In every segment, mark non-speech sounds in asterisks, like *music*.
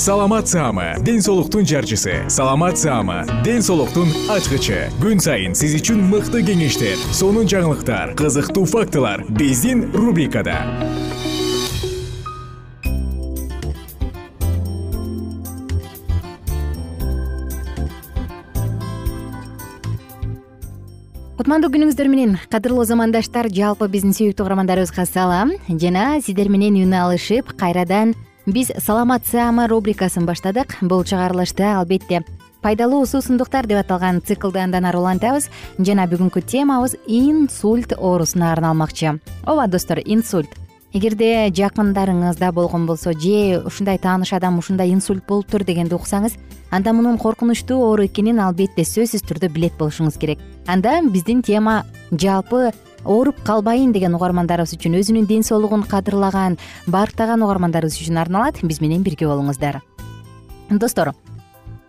саламат саама ден соолуктун жарчысы. Саламат саама ден соолуктун ачкычы. Күн сайын сиз үчүн мыкты кеңештер сонун жаңылыктар кызыктуу фактылар биздин рубрикада. Кутмандуу күнүңүздөр менен кадырлуу замандаштар жалпы биздин сүйүктүү угармандарыбызга салам. Жана сиздер менен үн алышып кайрадан биз саламат саама рубрикасын баштадык. Бул чыгарылышты албетте пайдалуу суусундуктар деп аталган циклды андан ары улантабыз. Жана бүгүнкү темабыз инсульт оорусуна арналмакчы. Ооба достор инсульт. Эгерде жакындарыңызда болгон болсо же ушундай тааныш адам ушундай инсульт болуптур дегенди уксаңыз анда мунун коркунучтуу оору экенин албетте сөзсүз түрдө билет болушуңуз керек. Анда биздин тема жалпы ооруп калбайын деген угармандарыбыз үчүн өзүнүн ден соолугун кадырлаган баарктаган угармандарыбыз үчүн арналат. Биз менен бирге болуңуздар. Достор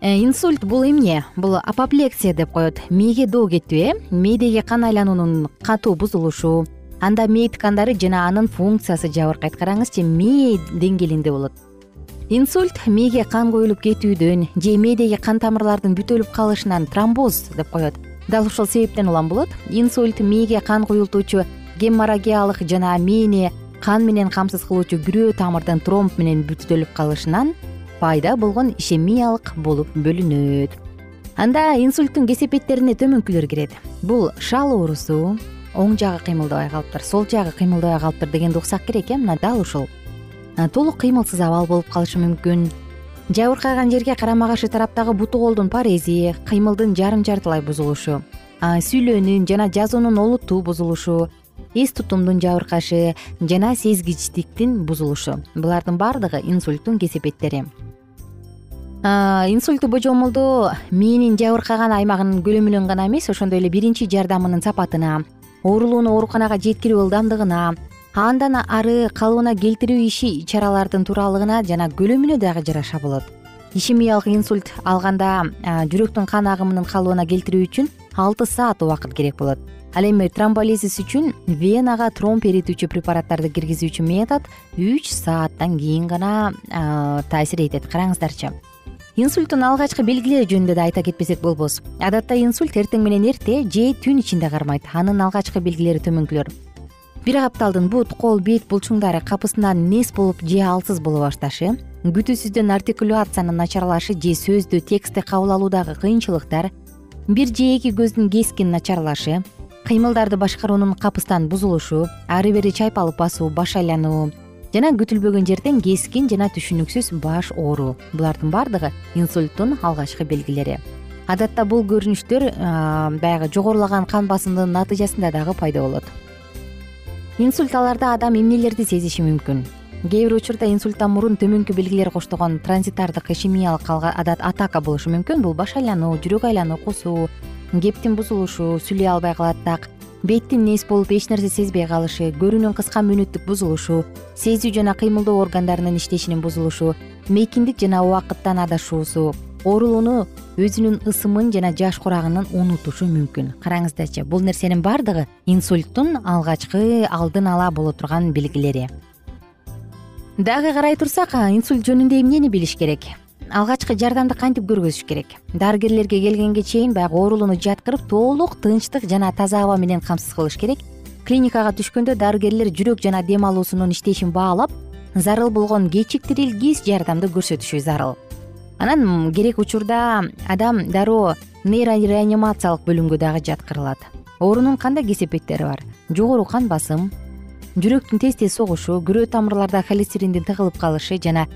э, инсульт бул эмне? Бул апоплексия деп коет. Мээге доо кетүү э? Мээдеги кан айлануунун катуу бузулушу. Анда мээ ткандары жана анын функциясы жабыркайт караңызчы мээ деңгээлинде болот. Инсульт мээге кан куюлуп кетүүдөн же мээдеги кан тамырлардын бүтөлүп калышынан тромбоз деп коет дал ушул себептен улам болот. Инсульт мээге кан куюлтуучу геморрагиялык жана мээни кан менен камсыз кылуучу бирөө тамырдын тромб менен бүтөлүп калышынан пайда болгон ишемиялык болуп бөлүнөт. Анда инсульттун кесепеттерине төмөнкүлөр кирет. Бул шал оорусу оң жагы кыймылдабай калыптыр сол жагы кыймылдабай калыптыр дегенди уксак керек э мына дал ушул. Толук кыймылсыз абал болуп калышы мүмкүн жабыркаган жерге карама каршы тараптагы буту колдун парези кыймылдын жарым жартылай бузулушу сүйлөөнүн жана жазуунун олуттуу бузулушу эс тутумдун жабыркашы жана сезгичтиктин бузулушу. Булардын баардыгы инсульттун кесепеттери инсультту божомолдоо мээнин жабыркаган аймагынын көлөмүнөн гана эмес ошондой эле биринчи жардамынын сапатына оорулууну ооруканага жеткирүү ылдамдыгына андан ары калыбына келтирүү иши чаралардын тууралыгына жана көлөмүнө дагы жараша болот. Ишемиялык инсульт алганда жүрөктүн кан агымынын калыбына келтирүү үчүн алты саат убакыт керек болот. Ал эми тромболизис үчүн венага тромб эритүүчү препараттарды киргизүүчү метод үч сааттан кийин гана таасир этет. Караңыздарчы. Инсульттун алгачкы белгилери жөнүндө да айта кетпесек болбос. Адатта инсульт эртең менен эрте же түн ичинде кармайт. Анын алгачкы белгилери төмөнкүлөр бир капталдын бут кол бет булчуңдары капысынан нес болуп же алсыз боло башташы. Күтүүсүздөн артикуляциянын начарлашы же сөздү текстти кабыл алуудагы кыйынчылыктар бир же эки көздүн кескин начарлашы кыймылдарды башкаруунун капыстан бузулушу ары бери чайпалып басуу баш айлануу жана күтүлбөгөн жерден кескин жана түшүнүксүз баш ооруу булардын баардыгы инсульттун алгачкы белгилери. Адатта бул көрүнүштөр баягы жогорулаган кан басымдын натыйжасында дагы пайда болот инсульт аларда адам эмнелерди сезиши мүмкүн? Кээ бир учурда инсульттан мурун төмөнкү белгилер коштогон транзитардык ишемиялык атака болушу мүмкүн. Бул баш айлануу жүрөк айлануу кусуу кептин бузулушу сүйлөй албай калат так беттин нес болуп эч нерсе сезбей калышы көрүүнүн кыска мүнөттүк бузулушу сезүү жана кыймылдоо органдарынын иштешинин бузулушу мейкиндик жана убакыттан адашуусу оорулууну өзүнүн ысымын жана жаш курагынын унутушу мүмкүн. Караңыздачы бул нерсенин баардыгы инсульттун алгачкы алдын ала боло турган белгилери. Дагы карай турсак инсульт жөнүндө эмнени билиш керек? Алгачкы жардамды кантип көргөзүш керек? Дарыгерлерге келгенге чейин баягы оорулууну жаткырып толук тынчтык жана таза аба менен камсыз кылыш керек. Клиникага түшкөндө дарыгерлер жүрөк жана дем алуусунун иштешин баалап зарыл болгон кечиктирилгис жардамды көрсөтүшү зарыл анан керек учурда адам дароо нейрореанимациялык бөлүмгө дагы жаткырылат. Оорунун кандай кесепеттери бар? Жогору кан басым жүрөктүн тез тез согушу күрөө тамырларда холестериндин тыгылып калышы жана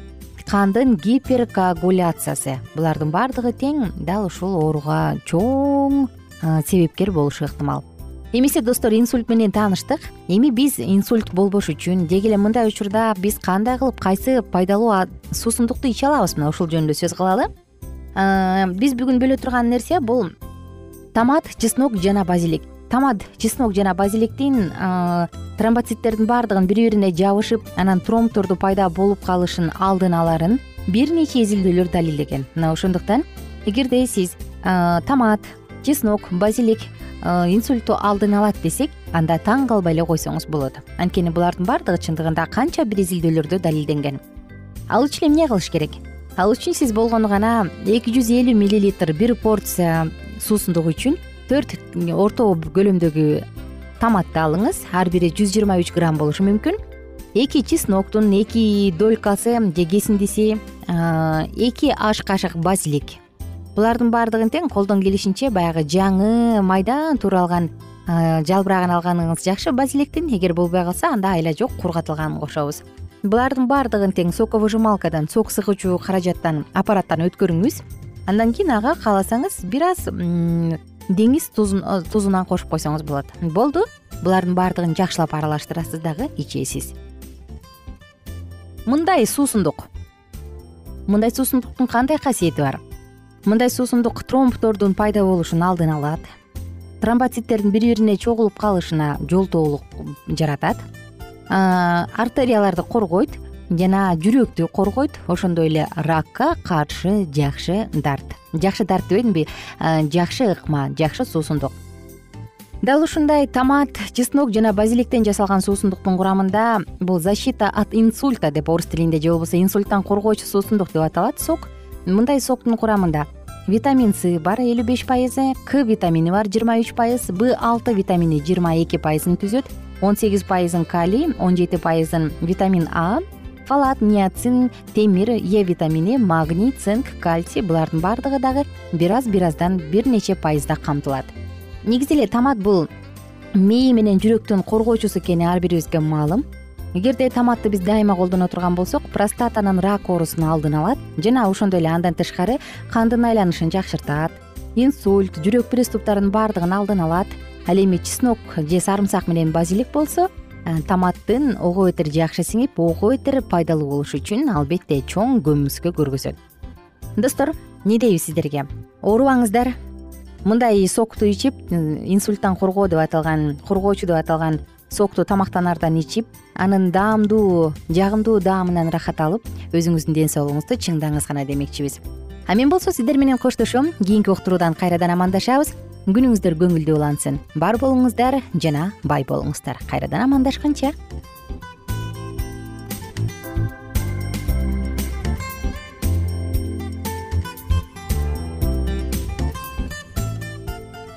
кандын гиперкоагуляциясы. Булардын баардыгы тең дал ушул ооруга чоң себепкер болушу ыктымал эмесе достор инсульт менен тааныштык. Эми биз инсульт болбош үчүн деги эле мындай учурда биз кандай кылып кайсы пайдалуу суусундукту иче алабыз? Мына ушул жөнүндө сөз кылалы. Биз бүгүн бөлө турган нерсе бул томат чеснок жана базилик. Томат чеснок жана базиликтин тромбоциттердин баардыгын бири бирине жабышып анан тромбторду пайда болуп калышын алдын аларын бир нече изилдөөлөр далилдеген. Мына ошондуктан эгерде сиз томат чеснок базилик инсультту алдын алат десек анда таң калбай эле койсоңуз болот. Анткени булардын баардыгы чындыгында канча бир изилдөөлөрдө далилденген. Ал үчүн эмне кылыш керек? Ал үчүн сиз болгону гана эки жүз элүү миллилитр бир порция суусундук үчүн төрт орто көлөмдөгү томатты алыңыз. Ар бири жүз жыйырма үч грамм болушу мүмкүн. Эки чесноктун эки долькасы же кесиндиси эки аш кашык базилик булардын баардыгын тең колдон келишинче баягы жаңы майдан тууралган жалбырагын алганыңыз жакшы базиликтин эгер болбой калса анда айла жок кургатылганын кошобуз булардын баардыгын тең соковыжималкадан сок сыгуучу каражаттан аппараттан өткөрүңүз. Андан кийин ага кааласаңыз бир аз деңиз тузунан кошуп койсоңуз болот. Болду. Булардын баардыгын жакшылап аралаштырасыз дагы ичесиз. Мындай суусундук. Мындай суусундуктун кандай касиети бар мындай суусундук тромбтордун пайда болушун алдын алат. Тромбоциттердин бири бирине чогулуп калышына жолтоолук жаратат. Артерияларды коргойт жана жүрөктү коргойт. Ошондой эле ракка каршы жакшы дарт. Жакшы дарт дебедимби? Жакшы ыкма жакшы суусундук. Дал ушундай томат чеснок жана базиликтен жасалган суусундуктун курамында бул защита от инсульта деп орус тилинде же болбосо инсульттан коргоочу суусундук деп аталат. Сок мындай соктун курамында витамин с бар элүү беш пайызы к витамини бар жыйырма үч пайыз б алты витамини жыйырма эки пайызын түзөт. Он сегиз пайызын калий он жети пайызын витамин а фалат ниацин темир е витамини магний цинк кальций булардын баардыгы дагы бир аз бир аздан бир нече пайызда камтылат. Негизи эле томат бул мээ менен жүрөктүн коргоочусу экени ар бирибизге маалым. Эгерде томатты биз дайыма колдоно турган болсок простатанын рак оорусун алдын алат жана ошондой эле андан тышкары кандын айланышын жакшыртат. Инсульт жүрөк приступтарынын баардыгын алдын алат. Ал эми чеснок же сарымсак менен базилик болсо Э, томаттын ого бетер жакшы сиңип ого бетер пайдалуу болушу үчүн албетте чоң көмүскө көргөзөт. Достор эмне дейбиз сиздерге? Оорубаңыздар. Мындай сокту ичип инсульттан коргоо деп аталган коргоочу деп аталган сокту тамактанаардан ичип анын даамдуу жагымдуу даамынан ырахат алып өзүңүздүн ден соолугуңузду чыңдаңыз гана демекчибиз. А мен болсо сиздер менен коштошом кийинки уктуруудан кайрадан амандашабыз. Күнүңүздөр көңүлдүү улансын. Бар болуңуздар жана бай болуңуздар. Кайрадан амандашканча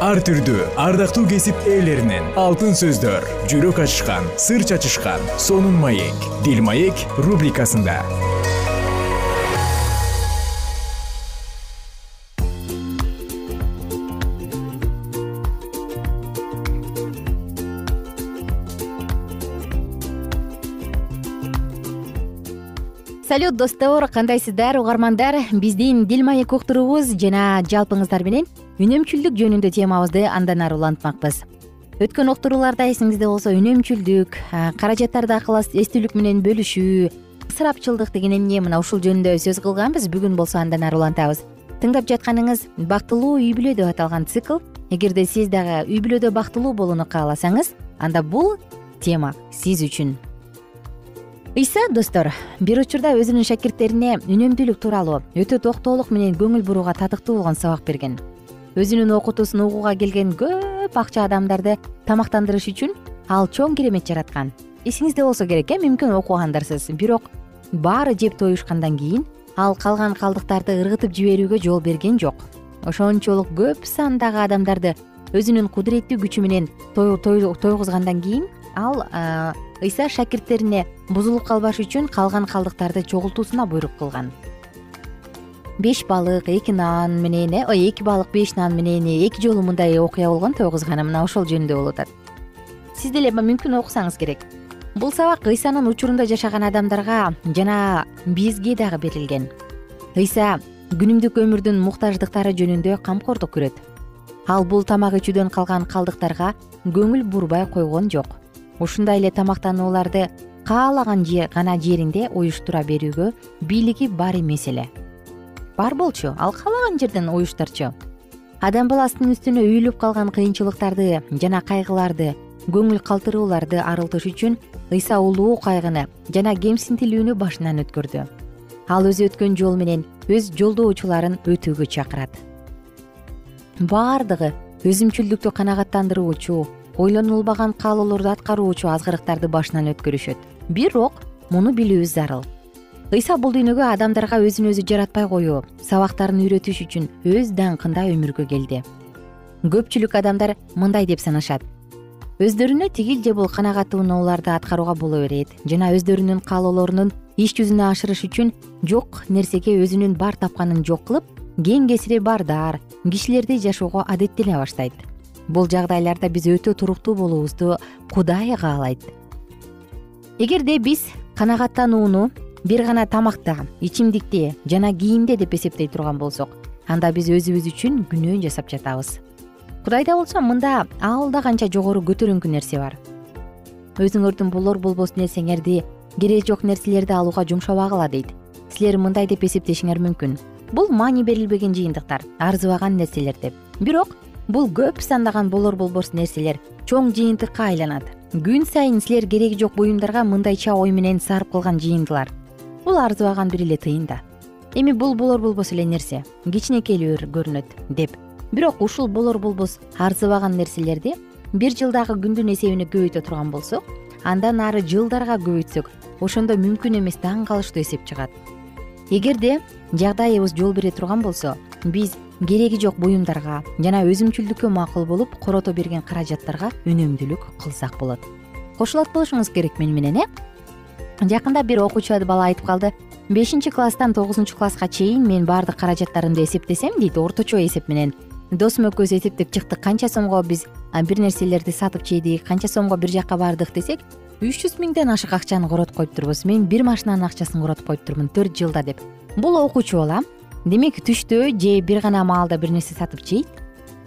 ар түрдүү ардактуу кесип ээлеринен алтын сөздөр жүрөк ачышкан сыр чачышкан сонун маек дил маек рубрикасында. Салют достор кандайсыздар? Угармандар биздин дил маек уктуруубуз жана жалпыңыздар менен үнөмчүлдүк жөнүндө темабызды андан ары улантмакпыз. Өткөн уктурууларда эсиңизде болсо үнөмчүлдүк каражаттарды акыл эстүүлүк менен бөлүшүү ысырапчылдык деген эмне мына ушул жөнүндө сөз кылганбыз бүгүн болсо андан ары улантабыз. Тыңдап жатканыңыз бактылуу үй бүлө деп аталган цикл. Эгерде сиз дагы үй бүлөдө бактылуу болууну кааласаңыз анда бул тема сиз үчүн. Ыйса достор бир учурда өзүнүн шакирттерине үнөмдүүлүк тууралуу өтө токтоолук менен көңүл бурууга татыктуу болгон сабак берген өзүнүн окутуусун угууга келген көп акча адамдарды тамактандырыш үчүн ал чоң керемет жараткан. Эсиңизде болсо керек э мүмкүн окугандарсыз бирок баары жеп тоюшкандан кийин ал калган калдыктарды ыргытып жиберүүгө жол берген жок. Ошончолук көп сандагы адамдарды өзүнүн кудуреттүү күчү менен тойгузгандан кийин ал ыйса шакирттерине бузулуп калбаш үчүн калган калдыктарды чогултуусуна буйрук кылган беш балык эки нан менен э ой эки балык беш нан менен эки жолу мындай окуя болгон тойгузганы мына ошол жөнүндө болуп атат. Сиз деле мүмкүн окусаңыз керек. Бул сабак ыйсанын учурунда жашаган адамдарга жана бизге дагы берилген. Ыйса күнүмдүк өмүрдүн муктаждыктары жөнүндө камкордук көрөт. Ал бул тамак ичүүдөн калган калдыктарга көңүл бурбай койгон жок. Ушундай эле тамактанууларды каалаган гана жериңде уюштура берүүгө бийлиги бар эмес эле бар болчу. Ал каалаган жерден уюштурчу. Адам баласынын үстүнө үйүлүп калган кыйынчылыктарды жана кайгыларды көңүл калтырууларды арылтыш үчүн ыйса улуу кайгыны жана кемсинтилүүнү башынан өткөрдү. Ал өзү өткөн жол менен өз жолдоочуларын өтүүгө чакырат. Баардыгы өзүмчүлдүктү канагаттандыруучу ойлонулбаган каалоолорду аткаруучу азгырыктарды башынан өткөрүшөт. Бирок муну билүүбүз зарыл ыйса бул дүйнөгө адамдарга өзүн өзү жаратпай коюу сабактарын үйрөтүш үчүн өз даңкында өмүргө келди. Көпчүлүк адамдар мындай деп санашат. Өздөрүнө тигил же бул канагаттанууларды аткарууга боло берет жана өздөрүнүн каалоолорунун иш жүзүнө ашырыш үчүн жок нерсеге өзүнүн бар тапканын жок кылып кең кесири бардар кишилердей жашоого адеттене баштайт. Бул жагдайларда биз өтө туруктуу болуубузду кудай каалайт эгерде биз канагаттанууну бир гана тамакта ичимдикте жана кийимде деп эсептей турган болсок анда биз өзүбүз үчүн күнөө жасап жатабыз. Кудайда болсо мында алда канча жогору көтөрүңкү нерсе бар. Өзүңөрдүн болор болбос нерсеңерди кереги жок нерселерди алууга жумшабагыла дейт. Силер мындай деп эсептешиңер мүмкүн. Бул маани берилбеген жыйынтыктар арзыбаган нерселер деп. Бирок бул көп сандаган болор болбос нерселер чоң жыйынтыкка айланат. Күн сайын силер кереги жок буюмдарга мындайча ой менен сарп кылган жыйындылар бул арзыбаган бир эле тыйын да. Эми бул болор болбос эле нерсе кичинекейлүү көрүнөт деп. Бирок ушул болор болбос арзыбаган нерселерди бир жылдагы күндүн эсебине көбөйтө турган болсок андан ары жылдарга көбөйтсөк ошондо мүмкүн эмес таң калыштуу эсеп чыгат. Эгерде жагдайыбыз жол бере турган болсо биз кереги жок буюмдарга жана өзүмчүлдүккө макул болуп корото берген каражаттарга үнөмдүүлүк кылсак болот. Кошулат болушуңуз керек мени менен э жакында бир окуучу бала айтып калды. Бешинчи класстан тогузунчу класска чейин мен баардык каражаттарымды эсептесем дейт орточо эсеп менен. Досум экөөбүз эсептеп чыктык. Канча сомго биз бир нерселерди сатып жедик канча сомго бир жака бардык десек үч жүз миңден ашык акчаны коротуп коюптурбуз мен бир машинанын акчасын коротуп коюптурмун төрт жылда деп. Бул окуучу бала демек түштө же бир гана маалда бир нерсе сатып жейт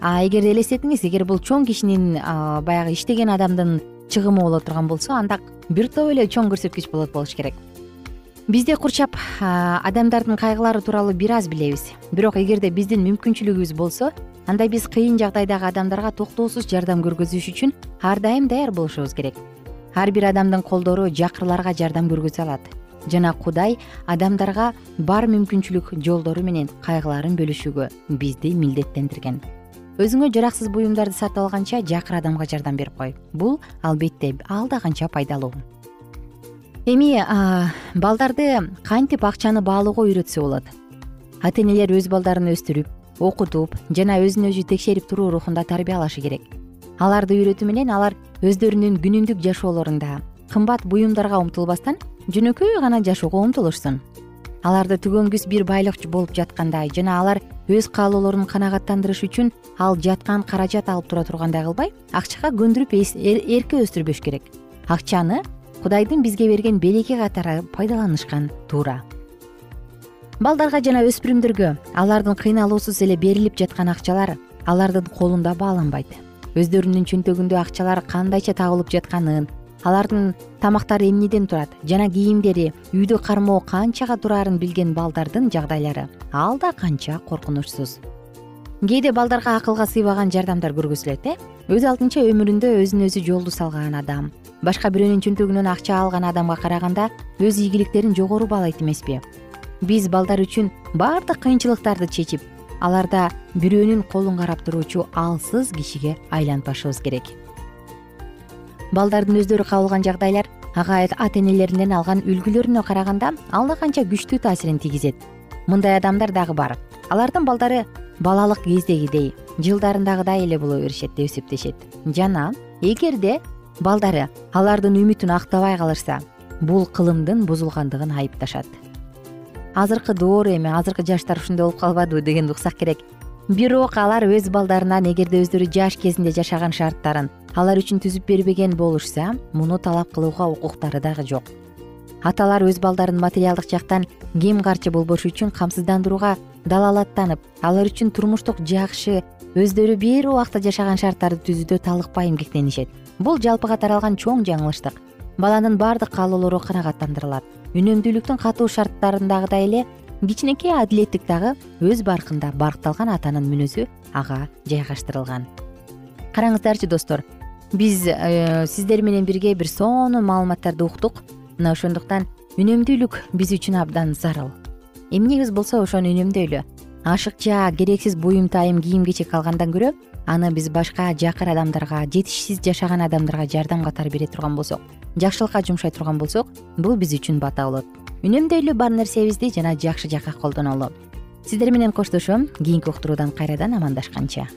а эгерде элестетиңиз эгер бул чоң кишинин баягы иштеген адамдын чыгымы боло турган болсо анда бир топ эле чоң көрсөткүч болот болуш керек. Биз де курчап адамдардын кайгылары тууралуу бир аз билебиз. Бирок эгерде биздин мүмкүнчүлүгүбүз болсо анда биз кыйын жагдайдагы адамдарга токтоосуз жардам көргөзүш үчүн ар дайым даяр болушубуз керек. Ар бир адамдын колдору жакырларга жардам көргөзө алат. Жана кудай адамдарга бар мүмкүнчүлүк жолдору менен кайгыларын бөлүшүүгө бизди милдеттендирген өзүңө жараксыз буюмдарды сатып алганча жакыр адамга жардам берип кой. Бул албетте ал да канча пайдалуу. Эми балдарды кантип акчаны баалоого үйрөтсө болот? Ата энелер өз балдарын өстүрүп окутуп жана өзүн өзү текшерип туруу рухунда тарбиялашы керек. Аларды үйрөтүү менен алар өздөрүнүн күнүмдүк жашоолорунда кымбат буюмдарга умтулбастан жөнөкөй гана жашоого умтулушсун аларды түгөнгүс бир байлык болуп жаткандай жана алар өз каалоолорун канагаттандырыш үчүн ал жаткан каражат алып тура тургандай кылбай акчага көндүрүп эрке өстүрбөш керек. Акчаны кудайдын бизге берген белеки катары пайдаланышкан туура. Балдарга жана өспүрүмдөргө алардын кыйналуусуз эле берилип жаткан акчалар алардын колунда бааланбайт. Өздөрүнүн чөнтөгүндө акчалар кандайча табылып жатканын алардын тамактары эмнеден турат? Жана кийимдери үйдү кармоо канчага тураарын билген балдардын жагдайлары? Ал да канча коркунучсуз. Кээде балдарга акылга сыйбаган жардамдар көргөзүлөт э? Өз алдынча өмүрүндө өзүн өзү жолду салган адам. Башка бирөөнүн чөнтөгүнөн акча алган адамга караганда өз ийгиликтерин жогору баалайт эмеспи. Биз балдар үчүн баардык кыйынчылыктарды чечип аларда бирөөнүн колун карап туруучу алсыз кишиге айланбашыбыз керек балдардын өздөрү кабылган жагдайлар ага ата энелеринен алган үлгүлөрүнө караганда алда канча күчтүү таасирин тийгизет. Мындай адамдар дагы бар. Алардын балдары балалык кездегидей жылдарындагыдай эле боло беришет деп эсептешет. Жана эгерде балдары алардын үмүтүн актабай калышса бул кылымдын бузулгандыгын айыпташат. Азыркы доор эми азыркы жаштар ушундай болуп калбадыбы дегенди уксак керек бирок алар өз балдарынан эгерде өздөрү жаш кезинде жашаган шарттарын алар үчүн түзүп бербеген болушса муну талап кылууга укуктары дагы жок. Аталар өз балдарын материалдык жактан кем карчы болбошу үчүн камсыздандырууга далалаттанып алар үчүн турмуштук жакшы өздөрү бир убакта жашаган шарттарды түзүүдө талыкпай эмгектенишет бул жалпыга таралган чоң жаңылыштык. Баланын баардык каалоолору канагаттандырылат. Үнөмдүүлүктүн катуу шарттарындагыдай эле кичинекей адилеттик дагы өз баркында баркталган атанын мүнөзү ага жайгаштырылган. Караңыздарчы достор биз э, сиздер менен бирге бир сонун маалыматтарды уктук. Мына ошондуктан үнөмдүүлүк биз үчүн абдан зарыл. Эмнеңиз болсо ошону үнөмдөйлү. Ашыкча керексиз буюм тайым кийим кечек алгандан көрө аны биз башка жакыр адамдарга жетишсиз жашаган адамдарга жардам катары бере турган болсок жакшылыкка жумшай турган болсок бул биз үчүн бата болот үнөмдөйлү бар нерсебизди жана жакшы жакка колдонолу сиздер менен коштошом кийинки уктуруудан кайрадан амандашканча.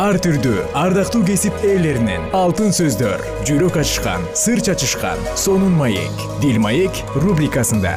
Ар түрдүү ардактуу кесип ээлеринен алтын сөздөр жүрөк ачышкан сыр чачышкан сонун маек дил маек рубрикасында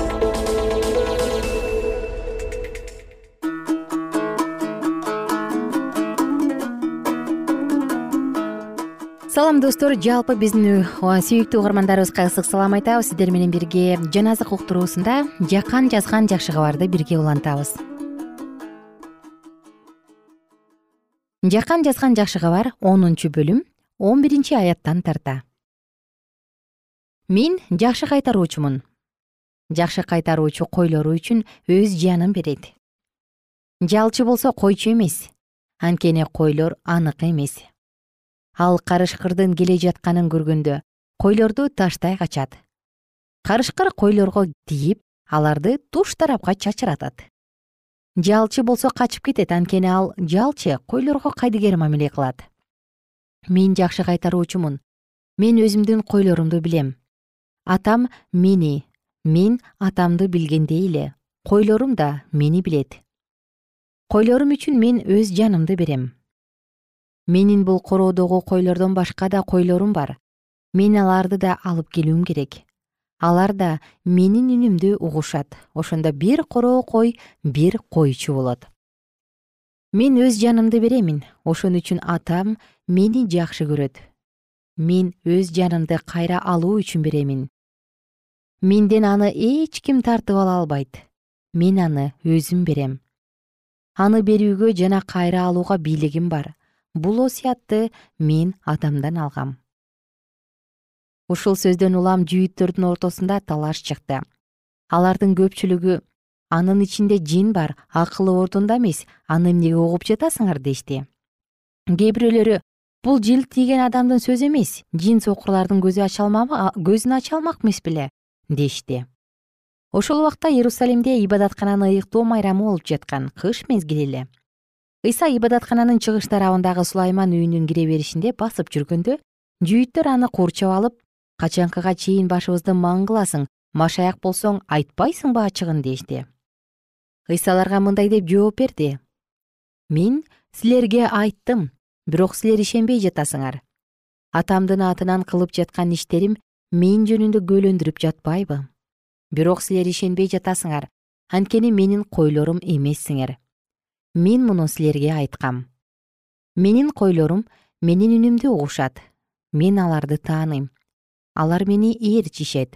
достор жалпы биздин сүйүктүү угармандарыбызга ысык салам айтабыз? Сиздер менен бирге жан азык уктуруусунда жакан жазган жакшы кабарды бирге улантабыз. Жакан жазган жакшы кабар онунчу бөлүм он биринчи аяттан тарта. Мен жакшы кайтаруучумун. Жакшы кайтаруучу койлору үчүн өз жанын берет. Жалчы болсо койчу эмес. Анткени койлор анык эмес ал карышкырдын келе жатканын көргөндө койлорду таштай качат. Карышкыр койлорго тийип аларды туш тарапка чачыратат. Жалчы болсо качып кетет анткени ал жалчы койлорго кайдыгер мамиле кылат. Мен жакшы кайтаруучумун. Мен өзүмдүн койлорумду билем. Атам мени мен атамды билгендей эле койлорум да мени билет. Койлорум үчүн мен өз жанымды берем менин бул короодогу койлордон башка да койлорум бар. Мен аларды да алып келүүм керек. Алар да менин үнүмдү угушат. Ошондо бир короо кой бир койчу болот. Мен өз жанымды беремин. Ошон үчүн атам мени жакшы көрөт. Мен өз жанымды кайра алуу үчүн беремин. Менден аны эч ким тартып ала албайт. Мен аны өзүм берем. Аны берүүгө жана кайра алууга бийлигим бар бул осуятты мен атамдан алгам. Ушул сөздөн улам жүйүттөрдүн ортосунда талаш чыкты. Алардын көпчүлүгү анын ичинде жин бар акылы ордунда эмес аны эмнеге угуп жатасыңар? дешти. Кээ бирөөлөрү бул жылт тийген адамдын сөзү эмес жин сокурлардын көзүн ача алмак эмес беле? дешти. Ошол убакта иерусалимде ибадаткананы ыйыктоо майрамы болуп жаткан кыш мезгили эле ыйса ибадаткананын чыгыш тарабындагы сулайман үйүнүн кире беришинде басып жүргөндө жүйүттөр аны курчап алып качанкыга чейин башыбызды маң кыласың машаяк болсоң айтпайсыңбы ачыгын? дешти. Ыйса аларга мындай деп жооп берди. Мен силерге айттым бирок силер ишенбей жатасыңар. Атамдын атынан кылып жаткан иштерим мен жөнүндө күбөлөндүрүп жатпайбы. Бирок силер ишенбей жатасыңар. Анткени менин койлорум эмессиңер мен муну силерге айткам. Менин койлорум менин үнүмдү угушат. Мен аларды тааныйм. Алар мени ээрчишет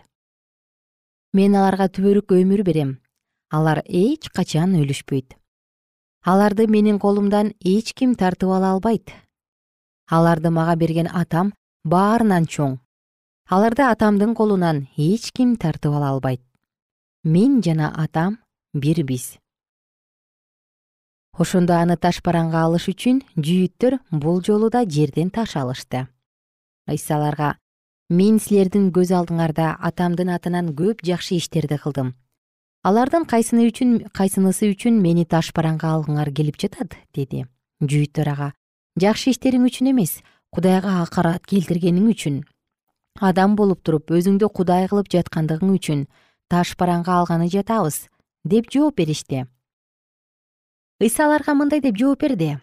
мен аларга түбөлүк өмүр берем. Алар эч качан өлүшпөйт. Аларды менин колумдан эч ким тартып ала албайт. Аларды мага берген атам баарынан чоң. Аларды атамдын колунан эч ким тартып ала албайт. Мен жана атам бирбиз ошондо аны ташбаранга алыш үчүн жүйүттөр бул жолу да жерден таш алышты. Ыйса аларга мен силердин көз алдыңарда атамдын атынан көп жакшы иштерди кылдым. Алардын кайсыны үчүн кайсынысы үчүн мени ташбаранга алгыңар келип жатат? деди. Жүйүттөр ага жакшы иштериң үчүн эмес кудайга акарат келтиргениң үчүн. Адам болуп туруп өзүңдү кудай кылып жаткандыгың үчүн ташбаранга алганы жатабыз деп жооп беришти ыйса аларга мындай деп жооп берди.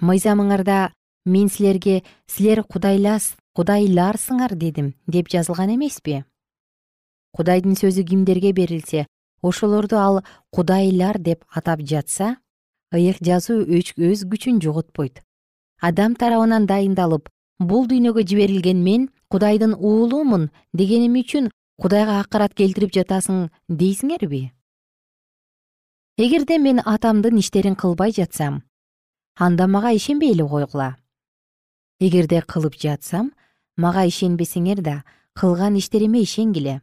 Мыйзамыңарда мен силерге силер кудайларсыңар дедим деп жазылган эмеспи? Кудайдын сөзү кимдерге берилсе ошолорду ал кудайлар деп атап жатса ыйык жазуу өз күчүн жоготпойт. Адам тарабынан дайындалып бул дүйнөгө жиберилген мен кудайдын уулумун дегеним үчүн кудайга акарат келтирип жатасың дейсиңерби эгерде мен атамдын иштерин кылбай жатсам анда мага ишенбей эле койгула эгерде кылып жатсам мага ишенбесеңер да кылган иштериме ишенгиле.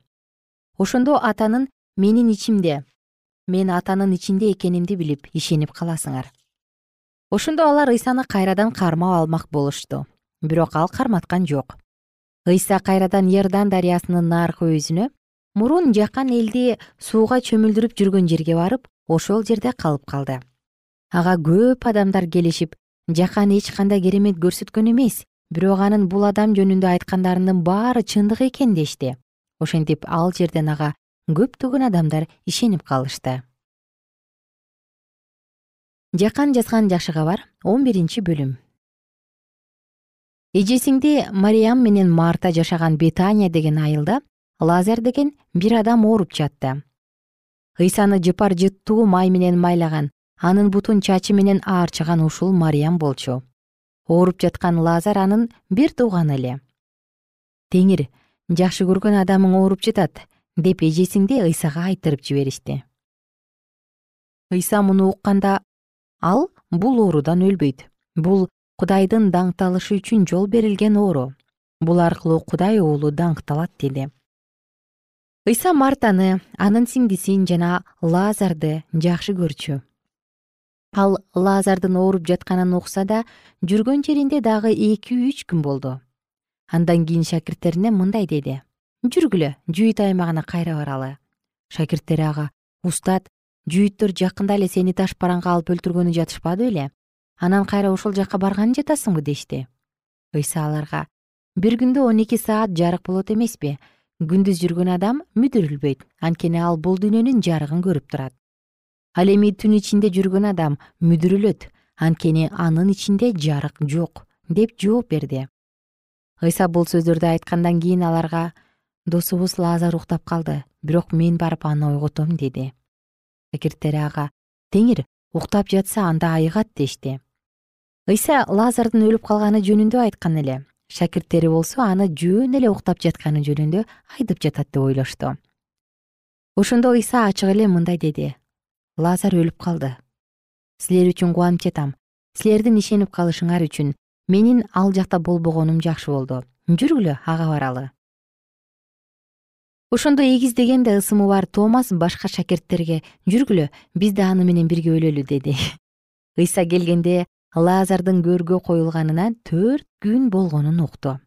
Ошондо атанын менин ичимде мен атанын ичинде экенимди билип ишенип каласыңар. Ошондо алар ыйсаны кайрадан кармап алмак болушту. Бирок ал карматкан жок. Ыйса кайрадан иордан дарыясынын наркы өзүнө мурун жакан элди сууга чөмүлдүрүп жүргөн жерге барып ошол жерде калып калды. Ага көп адамдар келишип жакан эч кандай керемет көрсөткөн эмес бирок анын бул адам жөнүндө айткандарынын баары чындык экен дешти. Ошентип ал жерден ага көптөгөн адамдар ишенип калышты. Жакан жазган жакшы кабар он биринчи бөлүм. Эжесиңди мариям менен марта жашаган бетания деген айылда лазар деген бир адам ооруп жатты ыйсаны жыпар жыттуу май менен майлаган анын бутун чачы менен аарчыган ушул мариям болчу. Ооруп жаткан лазар анын бир тууганы эле. Теңир жакшы көргөн адамың ооруп жатат деп эжесиңди ыйсага айтырып жиберишти. Ыйса муну укканда ал бул оорудан өлбөйт. Бул кудайдын даңкталышы үчүн жол берилген оору. Бул аркылуу кудай уулу даңкталат деди ыйса мартаны анын сиңдисин жана лазарды жакшы көрчү. Ал лазардын ооруп жатканын укса да жүргөн жеринде дагы эки үч күн болду. Андан кийин шакирттерине мындай деди. Жүргүлө жүйүт аймагына кайра баралы. Шакирттери ага устат жүйүттөр жакында эле сени таш бараңга алып өлтүргөнү жатышпады беле анан кайра ошол жакка барганы жатасыңбы? дешти. Ыйса аларга бир күндө он эки саат жарык болот эмеспи күндүз жүргөн адам мүдүрүлбөйт. Анткени ал бул дүйнөнүн жарыгын көрүп турат. Ал эми түн ичинде жүргөн адам мүдүрүлөт. Анткени анын ичинде жарык жок деп жооп берди. Ыйса бул сөздөрдү айткандан кийин аларга досубуз лазар уктап калды. Бирок мен барып аны ойготом деди. Шакирттери ага теңир уктап жатса анда айыгат дешти. Ыйса лазардын өлүп калганы жөнүндө айткан эле шакирттери болсо аны жөн эле уктап жатканы жөнүндө айтып жатат деп ойлошту. Ошондо ыйса ачык эле мындай деди. Лазар өлүп калды. Силер үчүн кубанып жатам силердин ишенип калышыңар үчүн менин ал жакта болбогонум жакшы болду. Жүргүлө ага баралы ошондо эгиз дегенде ысымы бар томас башка шакирттерге жүргүлө биз да аны менен бирге өлөлү деди. *laughs* Ыйса келгенде лазардын көргө коюлганына төрт күн болгонун укту.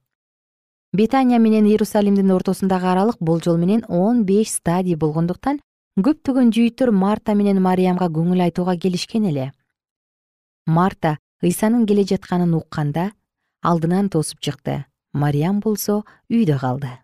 Бетания менен иерусалимдин ортосундагы аралык болжол менен он беш стадий болгондуктан көптөгөн жүйүттөр марта менен мариямга көңүл айтууга келишкен эле. Марта ыйсанын келе жатканын укканда алдынан тосуп чыкты. Мариям болсо үйдө калды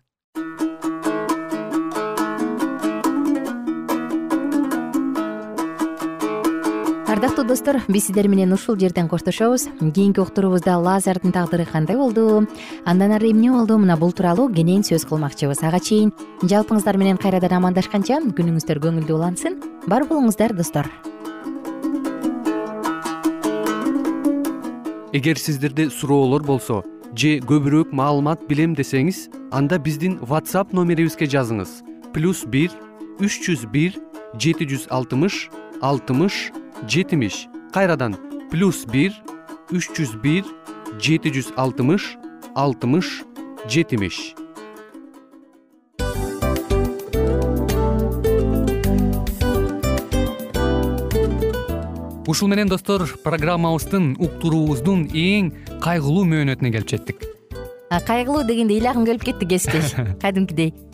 ардактуу достор биз сиздер менен ушул жерден коштошобуз. Кийинки уктуруубузда лазардын тагдыры кандай болду? Андан ары эмне болду? Мына бул тууралуу кенен сөз кылмакчыбыз. Ага чейин жалпыңыздар менен кайрадан амандашканча күнүңүздөр көңүлдүү улансын. Бар болуңуздар достор. Эгер сиздерде суроолор болсо же көбүрөөк маалымат билем десеңиз анда биздин whatsapp номерибизге жазыңыз. Плюс бир үч жүз бир жети жүз алтымыш алтымыш жетимиш кайрадан плюс бир үч жүз бир жети жүз алтымыш алтымыш жетимиш. Ушул менен достор программабыздын уктуруубуздун эң кайгылуу мөөнөтүнө келип жеттик. Кайгылуу дегенде ыйлагым келип кетти кесиптеш. *laughs* Кадимкидей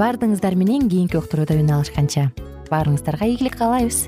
баардыгыңыздар менен кийинки уктурууда үн алышканча. Баарыңыздарга ийгилик каалайбыз